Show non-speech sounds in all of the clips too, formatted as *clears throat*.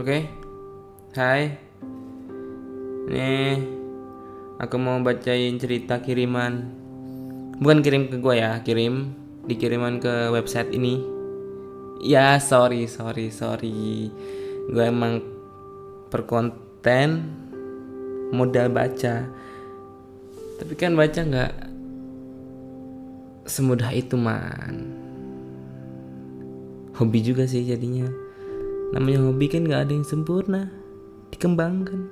Oke. Hai. Nih, aku mau bacain cerita kiriman. Bukan kirim ke gue ya, kirim dikiriman ke website ini. Ya, sorry, sorry, sorry. Gue emang perkonten modal baca. Tapi kan baca nggak semudah itu man. Hobi juga sih jadinya. Namanya hobi kan gak ada yang sempurna. Dikembangkan.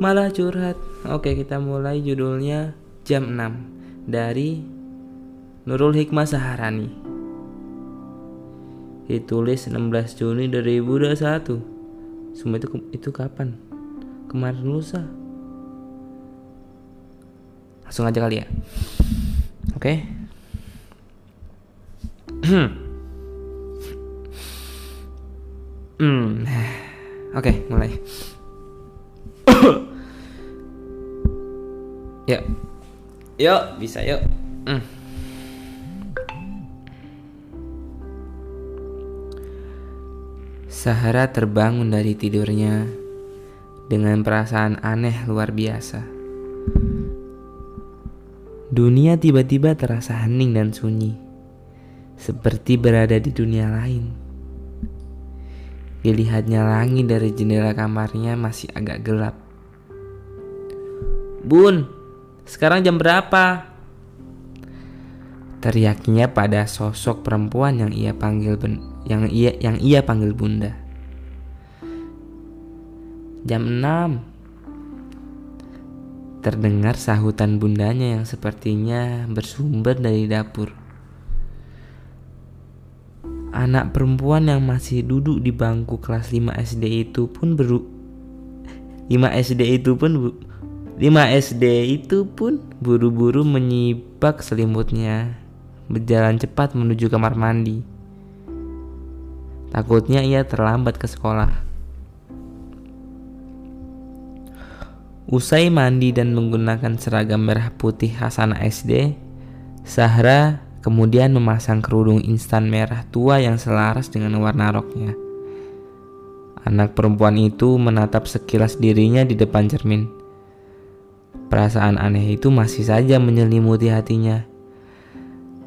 Malah curhat. Oke kita mulai judulnya Jam 6 Dari Nurul Hikmah Saharani. Ditulis 16 Juni 2021 Semua itu, itu kapan? Kemarin lusa. Langsung aja kali ya. Oke *clears throat* Hmm. Oke, okay, mulai. *coughs* yuk. Yuk, bisa yuk. Hmm. Sahara terbangun dari tidurnya dengan perasaan aneh luar biasa. Dunia tiba-tiba terasa hening dan sunyi, seperti berada di dunia lain. Dilihatnya langit dari jendela kamarnya masih agak gelap. Bun, sekarang jam berapa? Teriaknya pada sosok perempuan yang ia panggil ben yang ia yang ia panggil bunda. Jam 6 Terdengar sahutan bundanya yang sepertinya bersumber dari dapur. Anak perempuan yang masih duduk di bangku kelas 5 SD itu pun beru 5 SD itu pun 5 SD itu pun buru-buru menyibak selimutnya Berjalan cepat menuju kamar mandi. Takutnya ia terlambat ke sekolah. Usai mandi dan menggunakan seragam merah putih Hasanah SD Sahra kemudian memasang kerudung instan merah tua yang selaras dengan warna roknya. Anak perempuan itu menatap sekilas dirinya di depan cermin. Perasaan aneh itu masih saja menyelimuti hatinya.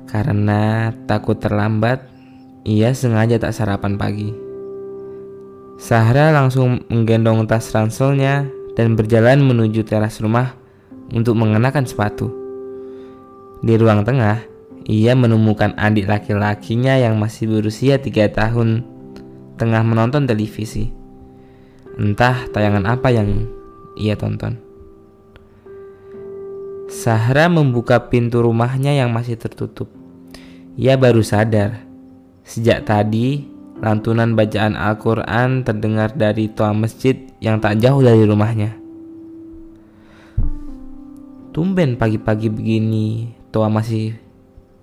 Karena takut terlambat, ia sengaja tak sarapan pagi. Sahra langsung menggendong tas ranselnya dan berjalan menuju teras rumah untuk mengenakan sepatu. Di ruang tengah, ia menemukan adik laki-lakinya yang masih berusia tiga tahun tengah menonton televisi. Entah tayangan apa yang ia tonton. Sahra membuka pintu rumahnya yang masih tertutup. Ia baru sadar, sejak tadi lantunan bacaan Al-Quran terdengar dari toa masjid yang tak jauh dari rumahnya. Tumben pagi-pagi begini, toa masih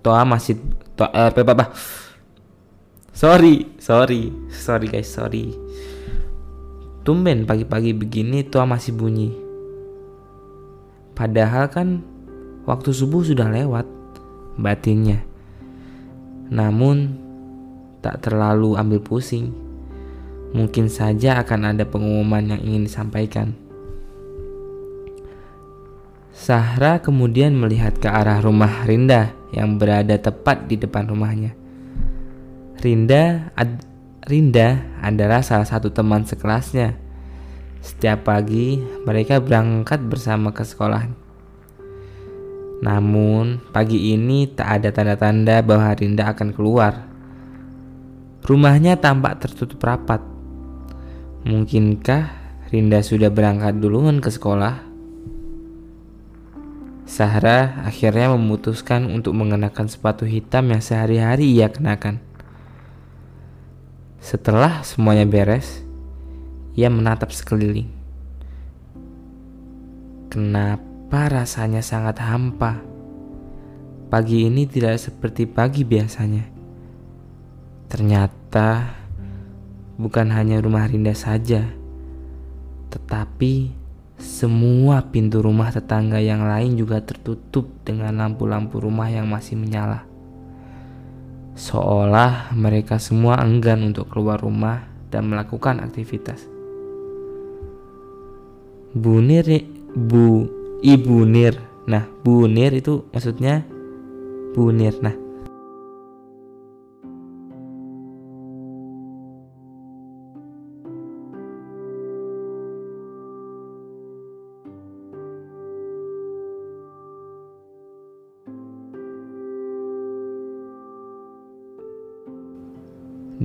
Toa masih toa eh, apa, apa? Sorry sorry sorry guys sorry. Tumben pagi-pagi begini toa masih bunyi. Padahal kan waktu subuh sudah lewat batinnya. Namun tak terlalu ambil pusing. Mungkin saja akan ada pengumuman yang ingin disampaikan. Sahra kemudian melihat ke arah rumah Rinda yang berada tepat di depan rumahnya. Rinda, ad, Rinda adalah salah satu teman sekelasnya. Setiap pagi mereka berangkat bersama ke sekolah. Namun pagi ini tak ada tanda-tanda bahwa Rinda akan keluar. Rumahnya tampak tertutup rapat. Mungkinkah Rinda sudah berangkat duluan ke sekolah? Sahra akhirnya memutuskan untuk mengenakan sepatu hitam yang sehari-hari ia kenakan. Setelah semuanya beres, ia menatap sekeliling. Kenapa rasanya sangat hampa? Pagi ini tidak seperti pagi biasanya. Ternyata bukan hanya rumah Rinda saja, tetapi semua pintu rumah tetangga yang lain juga tertutup dengan lampu-lampu rumah yang masih menyala. Seolah mereka semua enggan untuk keluar rumah dan melakukan aktivitas. Bu Nir, Bu Ibu Nir. Nah, Bu Nir itu maksudnya Bu Nir. Nah,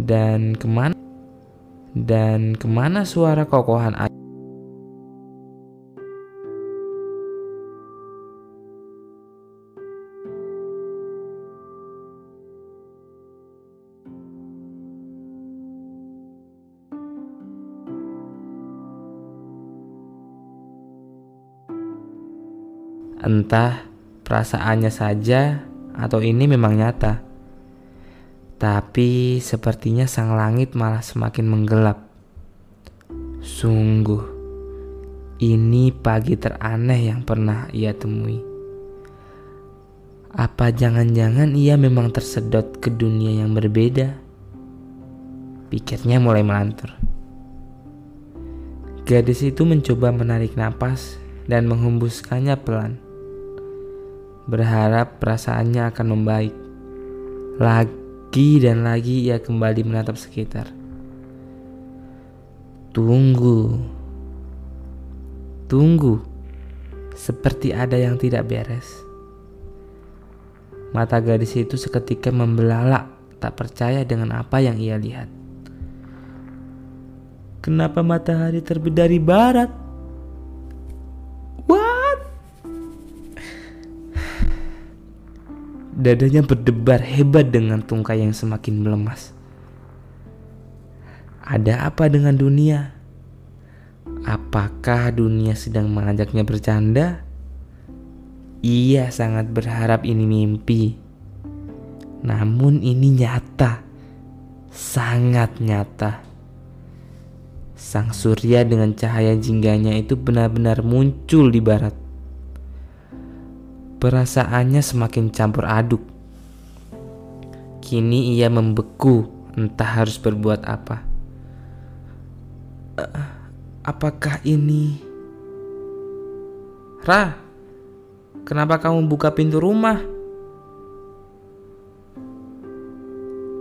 Dan ke mana dan ke mana suara kokohan ayah? Entah perasaannya saja atau ini memang nyata. Tapi sepertinya sang langit malah semakin menggelap. Sungguh, ini pagi teraneh yang pernah ia temui. Apa jangan-jangan ia memang tersedot ke dunia yang berbeda? Pikirnya mulai melantur. Gadis itu mencoba menarik napas dan menghembuskannya pelan. Berharap perasaannya akan membaik. Lagi lagi dan lagi ia kembali menatap sekitar. Tunggu. Tunggu. Seperti ada yang tidak beres. Mata gadis itu seketika membelalak, tak percaya dengan apa yang ia lihat. Kenapa matahari terbit dari barat? Dadanya berdebar hebat dengan tungkai yang semakin melemas. Ada apa dengan dunia? Apakah dunia sedang mengajaknya bercanda? Ia sangat berharap ini mimpi. Namun ini nyata. Sangat nyata. Sang surya dengan cahaya jingganya itu benar-benar muncul di barat. Perasaannya semakin campur aduk. Kini ia membeku, entah harus berbuat apa. Uh, apakah ini Ra? Kenapa kamu buka pintu rumah?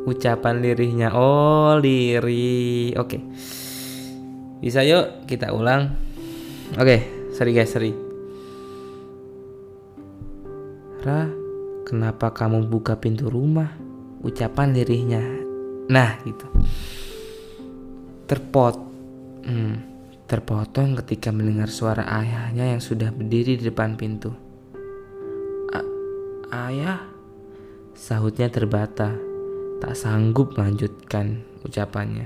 Ucapan lirihnya, oh lirih. Oke, bisa yuk kita ulang. Oke, sorry guys, sorry. Ra, kenapa kamu buka pintu rumah? Ucapan lirihnya. Nah, gitu. Terpot. Hmm, terpotong ketika mendengar suara ayahnya yang sudah berdiri di depan pintu. Ayah? Sahutnya terbata. Tak sanggup melanjutkan ucapannya.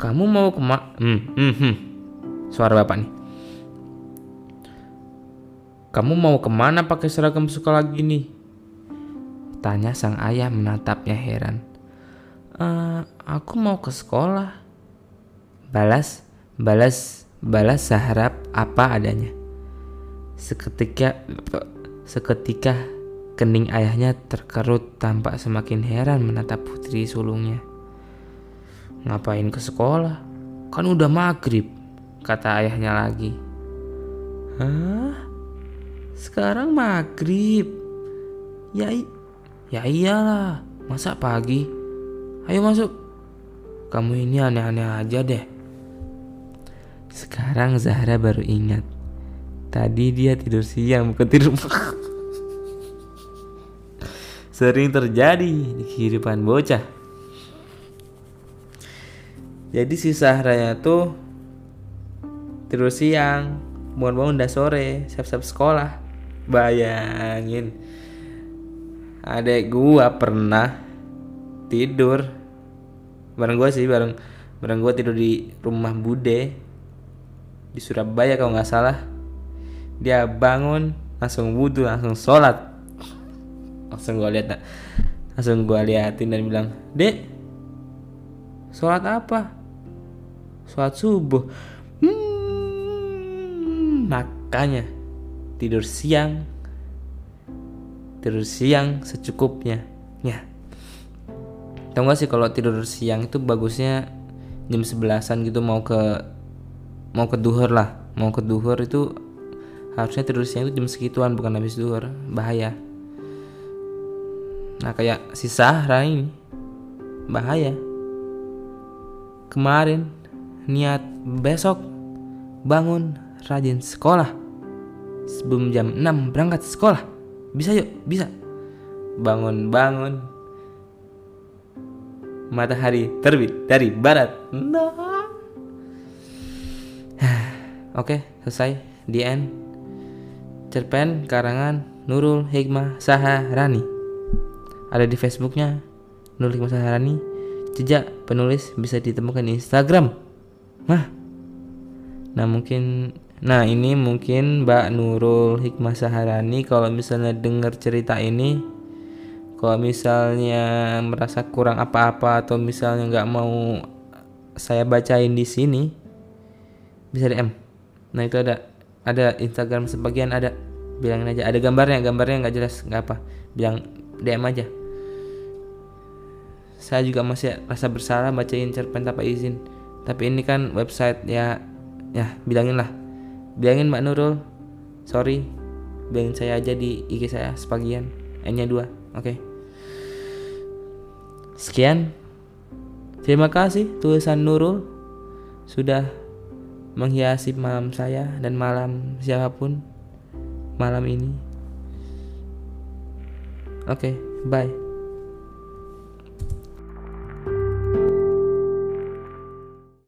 Kamu mau kemak? Hmm, hmm, hmm. Suara bapak nih. Kamu mau ke mana pakai seragam sekolah gini? Tanya sang ayah menatapnya heran. E, aku mau ke sekolah. Balas, balas, balas seharap apa adanya. Seketika, seketika kening ayahnya terkerut tampak semakin heran menatap putri sulungnya. Ngapain ke sekolah? Kan udah maghrib, kata ayahnya lagi. Hah? Sekarang maghrib. Ya, ya iyalah. Masa pagi? Ayo masuk. Kamu ini aneh-aneh aja deh. Sekarang Zahra baru ingat. Tadi dia tidur siang bukan tidur *laughs* Sering terjadi di kehidupan bocah. Jadi si Zahra tuh tidur siang, bangun-bangun udah sore, siap-siap sekolah. Bayangin. Adek gua pernah tidur. Bareng gua sih bareng Bareng gua tidur di rumah bude Di Surabaya kalau nggak salah. Dia bangun Langsung wudhu langsung sholat. Langsung gua lihat Langsung gua liatin dan bilang Dek Sholat apa? Sholat subuh. Hmm, Makanya tidur siang tidur siang secukupnya. Ya. Tau gak sih kalau tidur siang itu bagusnya jam sebelasan gitu mau ke mau ke duhur lah. Mau ke duhur itu harusnya tidurnya itu jam segituan bukan habis duhur. Bahaya. Nah kayak si Sahra ini. Bahaya. Kemarin niat besok bangun rajin sekolah sebelum jam 6 berangkat sekolah bisa yuk bisa bangun-bangun matahari terbit dari barat nah *sighs* Oke, selesai. The end. Cerpen karangan Nurul Hikmah Saharani. Ada di Facebooknya Nurul Hikmah Saharani. Jejak penulis bisa ditemukan di Instagram. Nah, nah mungkin, nah ini mungkin Mbak Nurul Hikmah Saharani kalau misalnya dengar cerita ini, kalau misalnya merasa kurang apa-apa atau misalnya nggak mau saya bacain di sini, bisa DM nah itu ada ada Instagram sebagian ada. Bilangin aja. Ada gambarnya gambarnya nggak jelas nggak apa. Bilang DM aja. Saya juga masih rasa bersalah bacain cerpen tanpa izin. Tapi ini kan website ya ya bilangin lah bilangin Mbak Nurul sorry bilangin saya aja di IG saya sebagian N nya dua oke okay. sekian terima kasih tulisan Nurul sudah menghiasi malam saya dan malam siapa pun malam ini. Oke, okay, bye.